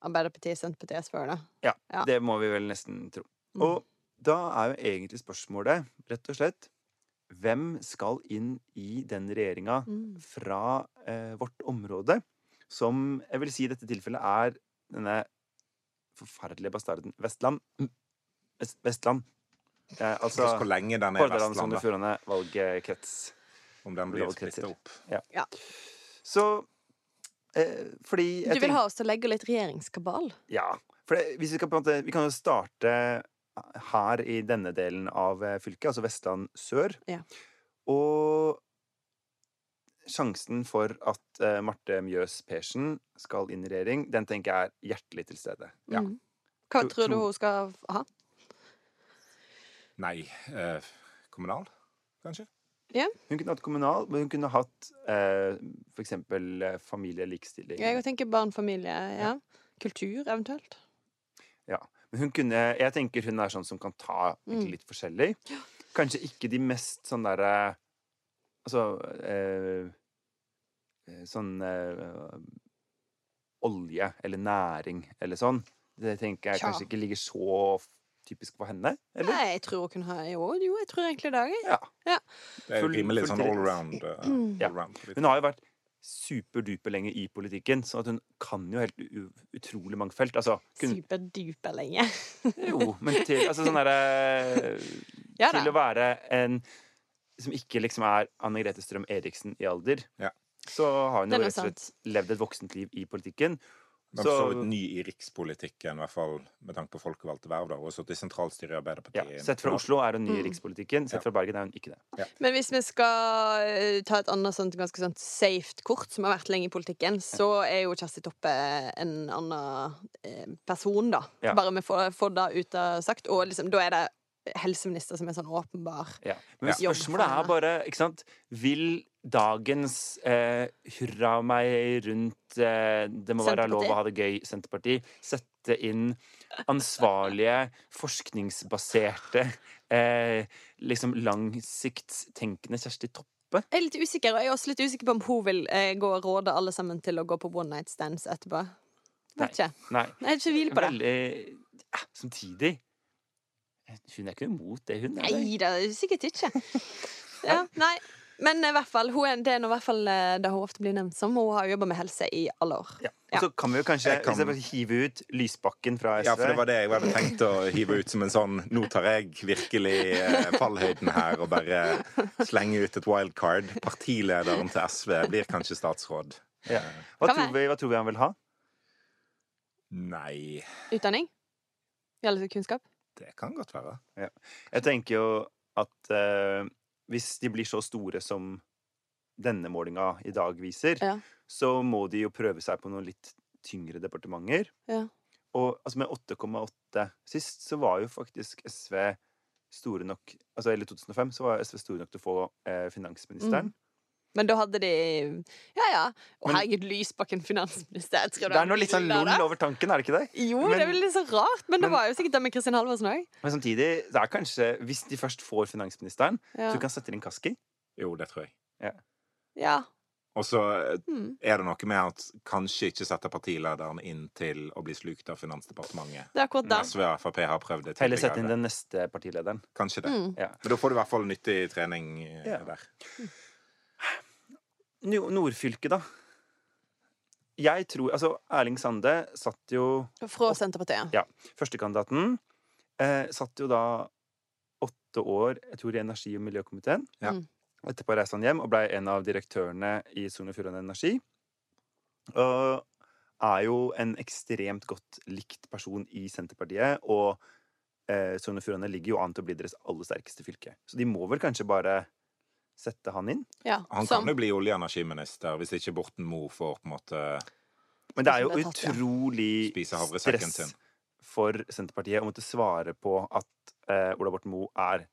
Arbeiderpartiet, Senterpartiet, SV. Da. Ja. Det må vi vel nesten tro. Mm. Og da er jo egentlig spørsmålet, rett og slett Hvem skal inn i den regjeringa Mm. fra eh, vårt område, som jeg vil si i dette tilfellet er denne forferdelige bastarden Vestland. Vest, Vestland. Eh, altså Spørs hvor lenge den er Hordaland, Vestland, Sogn og da. Fjordane valgkrets. Om den blir splitta opp. Ja. Så eh, fordi jeg Du vil ha oss til å legge litt regjeringskabal? Ja. For det, hvis vi, skal på en måte, vi kan jo starte her i denne delen av eh, fylket, altså Vestland sør. Ja. Og sjansen for at uh, Marte Mjøs Persen skal inn i regjering, den tenker jeg er hjertelig til stede. Ja. Mm. Hva Tro- tror du hun skal ha? Nei, eh, kommunal, kanskje? Hun kunne hatt kommunal, men hun kunne hatt eh, eksempel eh. Jeg tenker barn, familie, ja. Kultur, eventuelt. Ja. Men hun kunne, jeg tenker hun er sånn som kan ta Mm. litt forskjellig. Kanskje ikke de mest sånn derre Altså eh, eh, Sånn eh, olje eller næring eller sånn. Det tenker jeg kanskje ikke ligger så typisk for henne. Eller? Nei, jeg tror hun har ha Jo, jo jeg tror egentlig det. jeg. Ja. Det er med litt rimelig sånn allround. Uh, Mm. Ja. Hun har jo vært superduper lenge i politikken, så at hun kan jo helt utrolig mange felt. Altså, kun, Superduper lenge. jo, men til altså sånn derre Ja til å være en som ikke liksom er Anne Grete Strøm Eriksen i alder, Ja. så har hun jo rett og slett levd et voksent liv i politikken. Men Så- for så vidt ny i rikspolitikken, i hvert fall med tanke på folkevalgte verv. da, Og sittet i sentralstyret i Ja, Arbeiderpartiet. sett fra Oslo er hun ny i Mm. rikspolitikken, sett fra Bergen er hun ikke det. Men hvis vi skal eh, ta et annet sånt, ganske sånt safe kort, som har vært lenge i politikken, så er jo Kjersti Toppe en annen eh, person, da. Ja. Bare vi får, får det ut av sagt. Og liksom, da er det helseminister som er sånn åpenbar. Ja. Men spørsmålet er bare, ikke sant Vil dagens eh, hurra meg rundt eh, det må være lov å ha det gøy Senterparti sette inn ansvarlige, forskningsbaserte, eh, liksom langsiktstenkende Kjersti Toppe? Jeg er litt usikker, og jeg er også litt usikker på om hun vil eh, gå og råde alle sammen til å gå på one night stands etterpå. Vet ikke. Nei. Jeg er ikke hvil på det. Veldig ja, Samtidig Hun er ikke imot det, hun. Nei, det? Nei da, sikkert ikke. Ja, nei. Men i hvert fall, hun er, det er nå i hvert fall eh, det hun ofte blir nevnt som. Hun har jobba med helse i alle år. Ja. Ja. Så kan vi jo kanskje kan- hive ut Lysbakken fra SV. Ja, for det var det jeg hadde tenkt å hive ut som en sånn Nå tar jeg virkelig eh, fallhøyden her og bare slenge ut et wildcard. Partilederen til SV blir kanskje statsråd. Ja. Hva, Kan tror vi, hva tror vi han vil ha? Nei Utdanning? Eller kunnskap? Det kan godt være. Ja. Jeg tenker jo at eh, hvis de blir så store som denne målinga i dag viser, Ja. så må de jo prøve seg på noen litt tyngre departementer. Ja. Og altså med 8,8 sist, så var jo faktisk SV store nok Altså eller 2005, så var SV store nok til å få eh, finansministeren. Men da hadde de Ja ja. Å Men- herregud, Lysbakken finansminister. Jeg tror Det er noe litt sånn lol over tanken, er det ikke det? Jo, Men- det er vel litt så rart. Men, det var jo sikkert det med Kristin Halvorsen òg. Men samtidig, det er kanskje Hvis de først får finansministeren, Ja. så du kan sette inn Kaski. Jo, det tror jeg. ja. Og så eh, Hmm. er det noe med at kanskje ikke sette partilederen inn til å bli slukt av Finansdepartementet. Det er akkurat det. SV og Frp har prøvd det Heller sette inn den neste partilederen. Kanskje det. Mm. Ja. Men da får du i hvert fall nyttig trening eh, Ja. der. Nord- Nordfylket, da. Jeg tror Altså, Erling Sande satt jo Fra Senterpartiet. Ja. Førstekandidaten eh, satt jo da åtte år, jeg tror, i energi- og miljøkomiteen. Ja. Mm. Etterpå reiste han hjem og ble en av direktørene i Sogn og Fjordane Energi. Og er jo en ekstremt godt likt person i Senterpartiet. Og eh, Sogn og Fjordane ligger jo an til å bli deres aller sterkeste fylke. Så de må vel kanskje bare sette han inn. Ja. Han Som, kan jo bli olje- og energiminister hvis ikke Borten Moe får på en måte Men det er jo utrolig stress for Senterpartiet å måtte svare på at eh, Ola Borten Moe er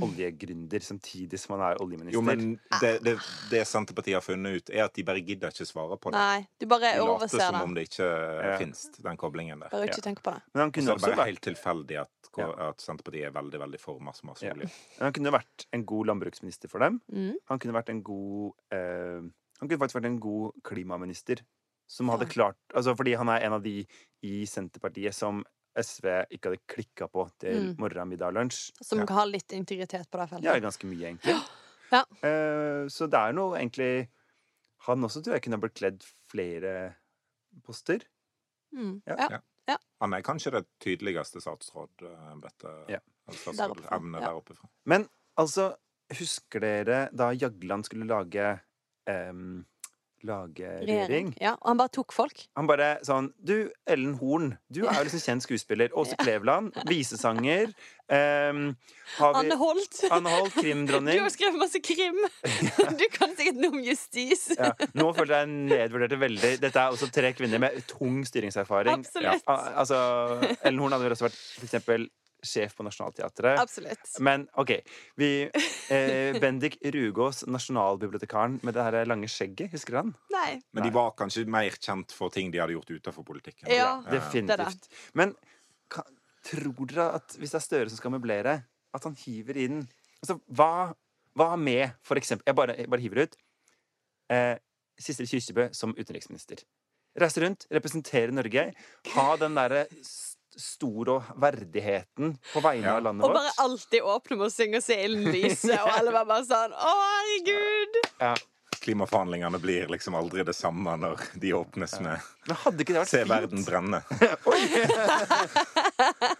oljegründer samtidig som han er oljeminister. Jo, men det, det, det Senterpartiet har funnet ut, er at de bare gidder ikke svare på det. Nei, du bare De later overser som det. om det ikke Ja. finnes, den koblingen der. Bare ikke tenk på det. Men han Så kunne er det bare vært, helt tilfeldig at, at Senterpartiet er veldig veldig for masse masse Ja. olje. men han kunne vært en god landbruksminister for dem. Mm. Han kunne vært en god eh, Han kunne faktisk vært en god klimaminister. Som hadde klart Altså fordi han er en av de i Senterpartiet som SV ikke hadde klikka på til Mm. morgen, middag lunsj. Som Ja. har litt integritet på det feltet. Ja, ganske mye, egentlig. Ja. Uh, så det er noe egentlig Han også tror jeg kunne blitt kledd flere poster. Mm. Ja. Ja. Han er kanskje det tydeligste statsrådembetet Ja. Der oppe statsrådemnet ja. der oppe fra. Men altså, husker dere da Jagland skulle lage em, Lage regjering? Ja, og han bare tok folk. Han bare sånn Du, Ellen Horn, du er jo liksom kjent skuespiller. Åse Kleveland, visesanger. Um, har vi Anne Holt. Anne Holt, Du har skrevet masse krim! Du kan sikkert noe om justis. Ja, nå føler jeg nedvurderte veldig. Dette er også tre kvinner med tung styringserfaring. Absolutt. Ja. altså, Ellen Horn hadde vel også vært for eksempel sjef på Nationaltheatret. Absolutt. Men OK. Vi, eh, Bendik Rugås, nasjonalbibliotekaren med det her lange skjegget, husker du han? Nei. Men de var kanskje mer kjent for ting de hadde gjort utenfor politikken. Ja. ja. Definitivt. Men kan, tror dere at hvis det er Støre som skal møblere, at han hiver inn Altså, hva, hva med, for eksempel Jeg bare, jeg bare hiver ut. Eh, Sissel Kyrkjebø som utenriksminister. Reise rundt, representere Norge. Ha den derre s- store og verdigheten på vegne Ja. av landet vårt. Og bare alltid åpne med å synge og se ilden lyse, og alle var bare sånn Å, herregud! Ja. Klimaforhandlingene blir liksom aldri det samme når de åpnes med Men hadde ikke det vært 'Se fint? verden brenne'.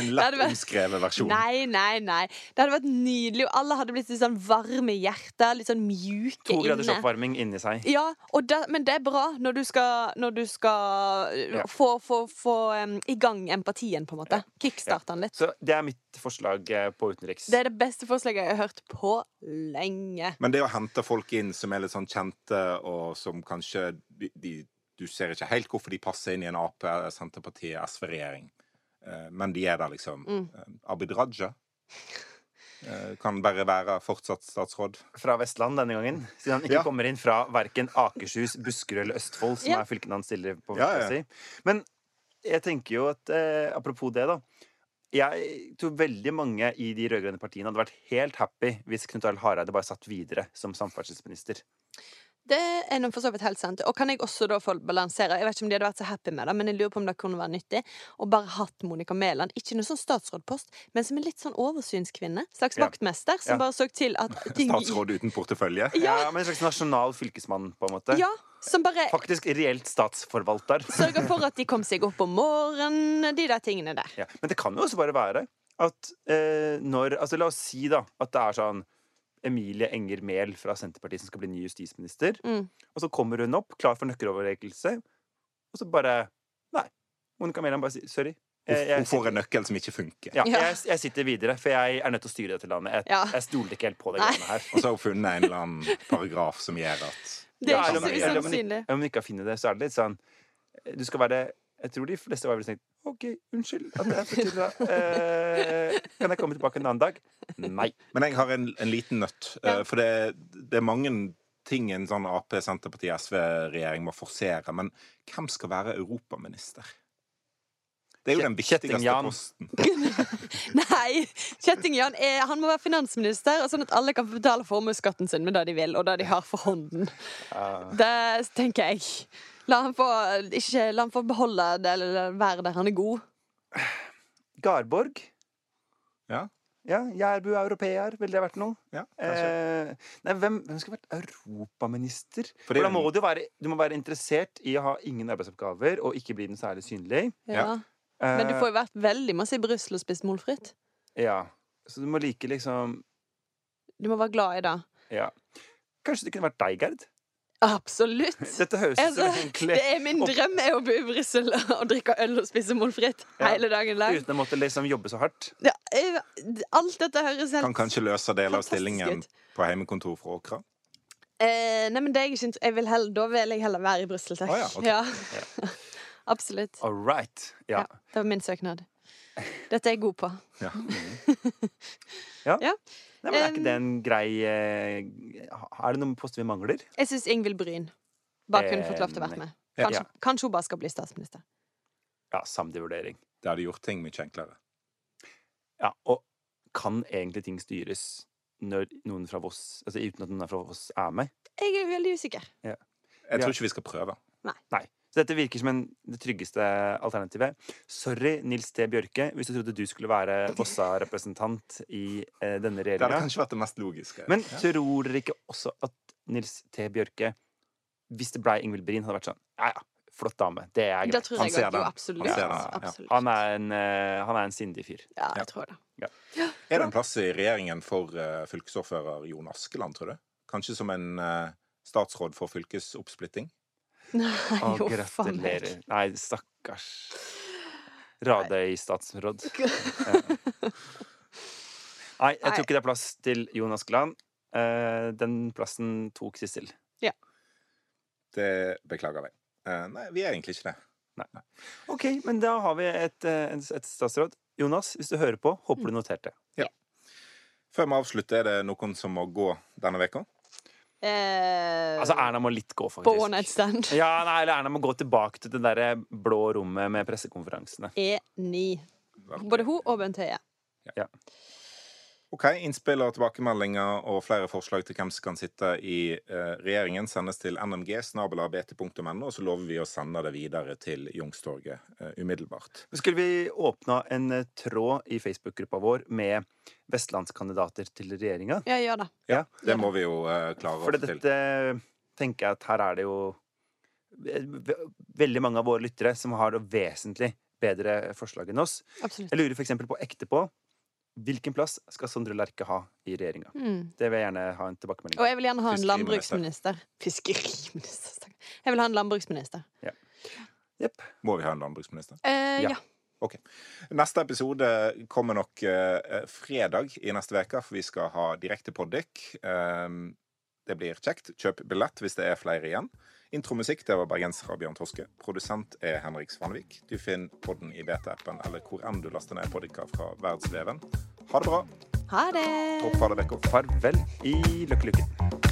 En lett vært- omskrevet versjon. Nei, nei, nei. Det hadde vært nydelig, og alle hadde blitt litt sånn varme i hjertet. Litt sånn mjuke inne. To graders inne. oppvarming inni seg. Ja, og det, men det er bra når du skal, når du skal Ja. få, få, få um, i gang empatien, på en måte. Kickstarte den litt. Så det er mitt forslag eh, på utenriks. Det er det beste forslaget jeg har hørt på lenge. Men det å hente folk inn som er litt sånn kjente, og som kanskje de, de, Du ser ikke helt hvorfor de passer inn i en Ap, Senterpartiet, SV-regjering. Eh, Men de er der, liksom. Mm. Eh, Abid Raja eh, kan bare være fortsatt statsråd. fra Vestland denne gangen. Siden han ikke Ja. kommer inn fra verken Akershus, Buskerud eller Østfold, som Ja. er fylkene han stiller på. Ja, ja. Si. Men jeg tenker jo at eh, apropos det, da. Jeg tror veldig mange i de rød-grønne partiene hadde vært helt happy hvis Knut Arild Hareide bare satt videre som samferdselsminister. Det er nå for så vidt helt sant. Og kan jeg også da få balansere Jeg vet ikke om de hadde vært så happy med det, men jeg lurer på om det kunne være nyttig. å bare hatt Monica Mæland, ikke noe sånn statsrådpost, men som en litt sånn oversynskvinne. Slags Ja. vaktmester, som Ja. bare så til at ting Statsråd uten portefølje. Ja. men en slags nasjonal fylkesmann, på en måte. Ja, som bare Faktisk reelt statsforvalter. sørger for at de kom seg opp om morgenen, de der tingene der. Ja. Men det kan jo også bare være at eh, når Altså la oss si da at det er sånn Emilie Enger Mehl fra Senterpartiet som skal bli ny justisminister. Mm. Og så kommer hun opp, klar for nøkkeloverrekkelse, og så bare Nei. Monica Mæland bare sier sorry, Eh, Hun får en nøkkel som ikke funker. ja, jeg, jeg sitter videre, for jeg er nødt til å styre dette landet. Jeg, Ja. jeg stoler ikke helt på det greiene her. Og så har hun funnet en eller annen paragraf som gjør at Det er ikke så usannsynlig. Om hun ikke har funnet det, så er det litt sånn Du skal være Jeg tror de fleste var vel tenkt OK, unnskyld at jeg forstyrra. Eh, kan jeg komme tilbake en annen dag? Nei. Men jeg har en, en liten nøtt. Ja. eh, For det, det er mange ting en sånn Ap, Senterparti, SV-regjering må forsere. Men hvem skal være europaminister? Det er jo den viktigste posten. Nei! Kjetting-Jan er- han må være finansminister, sånn at alle kan betale formuesskatten sin med det de vil, og det de har for hånden. Ja. Det tenker jeg. La han få, ikke, la han få beholde det, eller være der han er god. Garborg. Ja. Ja, Jærbu europeer, ville det vært noe? Ja, kanskje. Eh, nei, hvem, hvem skal vært europaminister? For da må du, være, du må være interessert i å ha ingen arbeidsoppgaver og ikke bli den særlig synlig. Ja. Ja. Men du Eh, får jo vært veldig masse i Brussel og spist målfritt. Ja. Så du må like liksom Du må være glad i det. Ja. Kanskje det kunne vært deg, Gerd? Absolutt. Dette høres ut som Altså, egentlig det er min drøm er å bo i Brussel og drikke øl og spise målfritt Ja. hele dagen lang. Uten å måtte liksom jobbe så hardt. Ja, jeg- alt dette høres helt Kan kanskje løse deler av stillingen på heimekontor fra Åkra. Eh, nei, men det er jeg ikke jeg vil heller, Da vil jeg heller være i Brussel, takk. Oh, ja, okay. Ja. Absolutt. All right. Ja. Ja, det var min søknad. Dette er jeg god på. Ja. Nei, men er ikke det en grei eh, Er det noen poster vi mangler? Jeg syns Ingvild Bryn bare kunne fått lov til å være med. Ja. Kanskje, kanskje hun bare skal bli statsminister. Ja, samtidig vurdering. Det hadde gjort ting mye enklere. Ja, og kan egentlig ting styres når noen fra Voss Altså uten at noen fra Voss er med? Jeg er veldig usikker. Jeg tror ikke vi skal prøve. Nei. Nei. Så dette virker som en, det tryggeste alternativet. Sorry, Nils T. Bjørke, hvis du trodde du skulle være Vossa-representant i eh, denne Det hadde kanskje vært det mest logiske. Men Ja. tror dere ikke også at Nils T. Bjørke, hvis det blei Ingvild Bryn, hadde vært sånn Ja, ja, flott dame. Det er greit. tror Han jeg ser. Jo, absolutt. Han ser den, ja. absolutt. Han er en, eh, han er en sindig fyr. Ja, Ja. jeg tror det. Er det en plass i regjeringen for uh, fylkesordfører Jon Askeland, tror du? Kanskje som en uh, statsråd for fylkesoppsplitting? Nei, Å, gratulerer. Nei, stakkars. Radøy-statsråd. Ja. Nei, jeg Nei. tror ikke det er plass til Jon Askeland. Eh, Den plassen tok Sissel. Det beklager jeg. Eh, nei, vi er egentlig ikke det. OK, men da har vi et, eh, et, et statsråd. Jonas, hvis du hører på, håper du noterte. Ja. Før vi avslutter, er det noen som må gå denne veka? Eh, Altså, Erna må litt gå, på faktisk. one night stand. Ja, nei, eller Erna må gå tilbake til det der blå rommet med pressekonferansene. E9. Både hun og Bent Høie. Ok, Innspill og tilbakemeldinger og flere forslag til hvem som kan sitte i eh, regjeringen, sendes til nmg snabelabt.no, og så lover vi å sende det videre til Youngstorget eh, umiddelbart. Skulle vi åpna en eh, tråd i Facebook-gruppa vår med vestlandskandidater til regjeringa? Ja, gjør det. Ja. Det må vi jo klare klare å For få til. dette tenker jeg at her er det jo veldig mange av våre lyttere som har vesentlig bedre forslag enn oss. Absolutt. Jeg lurer f.eks. på ekte på hvilken plass skal Sondre Lerche ha i regjeringa? Mm. Det vil jeg gjerne ha en tilbakemelding Og jeg vil gjerne ha en landbruksminister. Fiskeriminister. Jeg vil ha en landbruksminister. Jepp. Må vi ha en landbruksminister? Eh, Ja. ja. Neste episode kommer nok eh, fredag i neste uke, for vi skal ha direkte poddykk. Eh, det blir kjekt. Kjøp billett hvis det er flere igjen. Intromusikk det var bergenser av Bjørn Toske. Produsent er Henrik Svanvik. Du finner podden i BT-appen eller hvor enn du laster ned podkaster fra verdensveven. Ha det bra. Ha det! Bekko. Farvel i Løkkelykken.